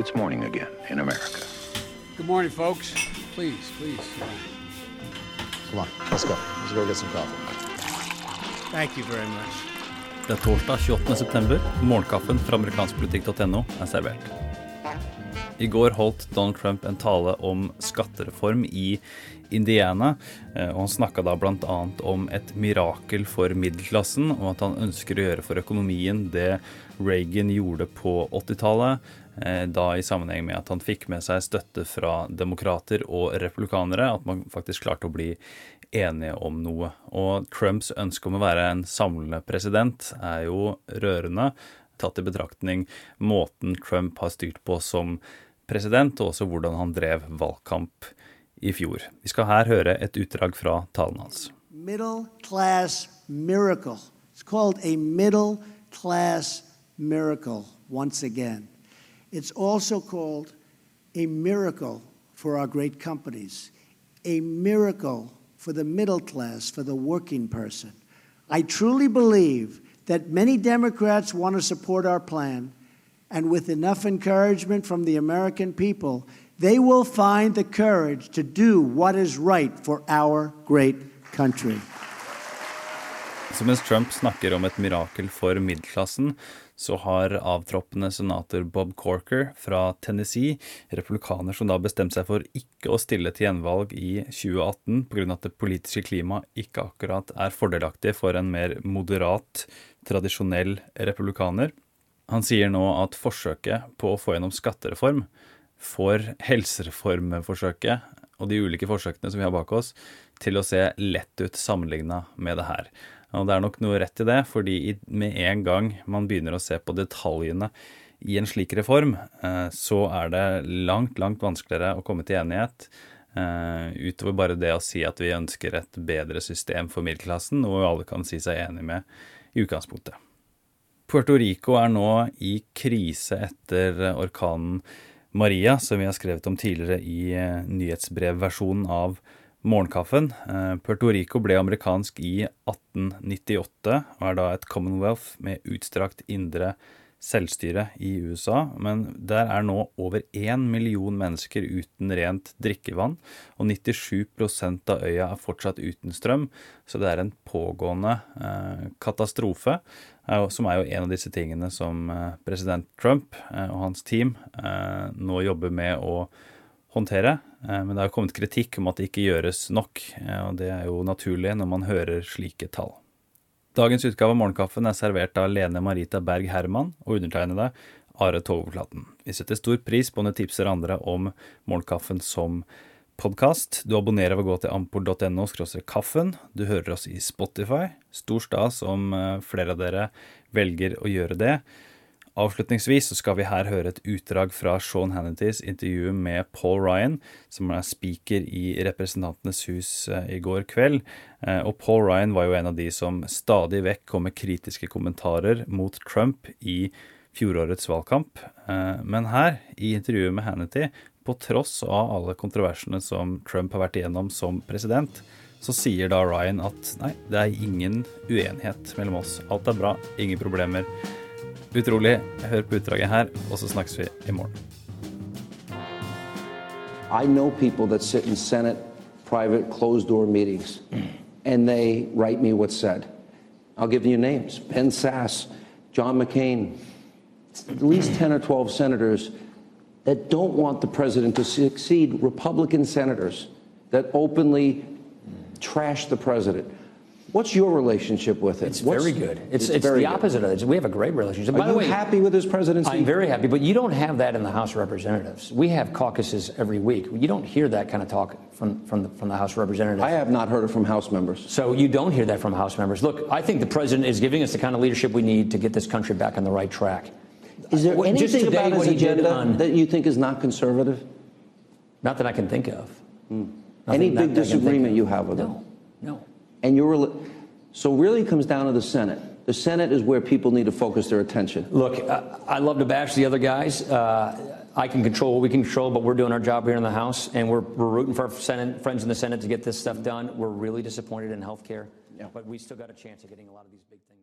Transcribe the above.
it's morning again in America. Good morning, folks. Please, please. Come on, let's go. Let's go get some coffee. Thank you very much. Det er torsdag 28. september. Morgenkaffen fra amerikanskpolitikk.no er servert. I går holdt Donald Trump en tale om skattereform i Indiana. Eh, og Han snakka da bl.a. om et mirakel for middelklassen, og at han ønsker å gjøre for økonomien det Reagan gjorde på 80-tallet. eh, Da i sammenheng med at han fikk med seg støtte fra demokrater og republikanere. At man faktisk klarte å bli enige om noe. Og Trumps ønske om å være en samlende president er jo rørende, tatt i betraktning måten Trump har styrt på som president, og også hvordan han drev valgkamp i fjor. Vi skal her høre et utdrag fra talen hans. middle class miracle. It's called a middle class miracle once again. It's also called a miracle for our great companies, a miracle for the middle class, for the working person. I truly believe that many Democrats want to support our plan, and with enough encouragement from the American people, they will find the courage to do what is right for our great country. Så mens Trump snakker om et mirakel for middelklassen, så har avtroppende senator Bob Corker fra Tennessee, republikaner som da bestemte seg for ikke å stille til gjenvalg i 2018 pga. at det politiske klimaet ikke akkurat er fordelaktig for en mer moderat, tradisjonell republikaner. Han sier nå at forsøket på å få gjennom skattereform får helsereformforsøket og de ulike forsøkene som vi har bak oss, til å se lett ut sammenligna med det her. Og det er nok noe rett i det, fordi med en gang man begynner å se på detaljene i en slik reform, eh, så er det langt, langt vanskeligere å komme til enighet. eh, Utover bare det å si at vi ønsker et bedre system for middelklassen, noe alle kan si seg enig med i utgangspunktet. Puerto Rico er nå i krise etter orkanen Maria, som vi har skrevet om tidligere i eh, nyhetsbrevversjonen av Morgenkaffen. Eh, Puerto Rico ble amerikansk i 1898 og er da et commonwealth med utstrakt indre selvstyre i USA, men der er nå over én million mennesker uten rent drikkevann, og 97% av øya er fortsatt uten strøm, så det er en pågående eh, katastrofe, er som er jo en av disse tingene som eh, president Trump eh, og hans team eh, nå jobber med å håndtere. Eh, Men det har kommet kritikk om at det ikke gjøres nok, eh, og det er jo naturlig når man hører slike tall. Dagens utgave av Morgenkaffen er servert av Lene Marita Berg Herman og undertegnede Are Toveflaten. Vi setter stor pris på om du tipser andre om Morgenkaffen som podkast. Du abonnerer ved å gå til ampol.no kaffen. Du hører oss i Spotify. Stor stas om eh, flere av dere velger å gjøre det. Avslutningsvis så skal vi her høre et utdrag fra Sean Hannitys intervju med Paul Ryan, som er speaker i Representantenes hus eh, i går kveld. Eh, Og Paul Ryan var jo en av de som stadig vekk kom med kritiske kommentarer mot Trump i fjorårets valgkamp. Eh, Men her, i intervjuet med Hannity, på tross av alle kontroversene som Trump har vært igjennom som president, så sier da Ryan at nei, det er ingen uenighet mellom oss. Alt er bra, ingen problemer. Utrolig. På utdraget her, og så snakkes vi i morgen. I know people that sit in Senate private closed door meetings and they write me what's said. I'll give you names Ben Sass, John McCain, at least 10 or 12 senators that don't want the president to succeed, Republican senators that openly trash the president. What's your relationship with it? It's What's- very good. It's, it's, very the good. opposite of it. We have a great relationship. Are By the you way, happy with his presidency? I'm very happy, but you don't have that in the House of Representatives. We have caucuses every week. You don't hear that kind of talk from, from, the, from the House of Representatives. I have not heard it from House members. So you don't hear that from House members. Look, I think the president is giving us the kind of leadership we need to get this country back on the right track. Is there What- just anything today, about his what he did agenda on- that you think is not conservative? Not that I can think of. Hmm. Any that I big disagreement you have with him? No, no. And you're, so really it comes down to the Senate. The Senate is where people need to focus their attention. Look, uh, I love to bash the other guys. Uh, I can control what we can control, but we're doing our job here in the House, and we're, we're rooting for our Senate, friends in the Senate to get this stuff done. We're really disappointed in health care, but we still got a chance of getting a lot of these big things.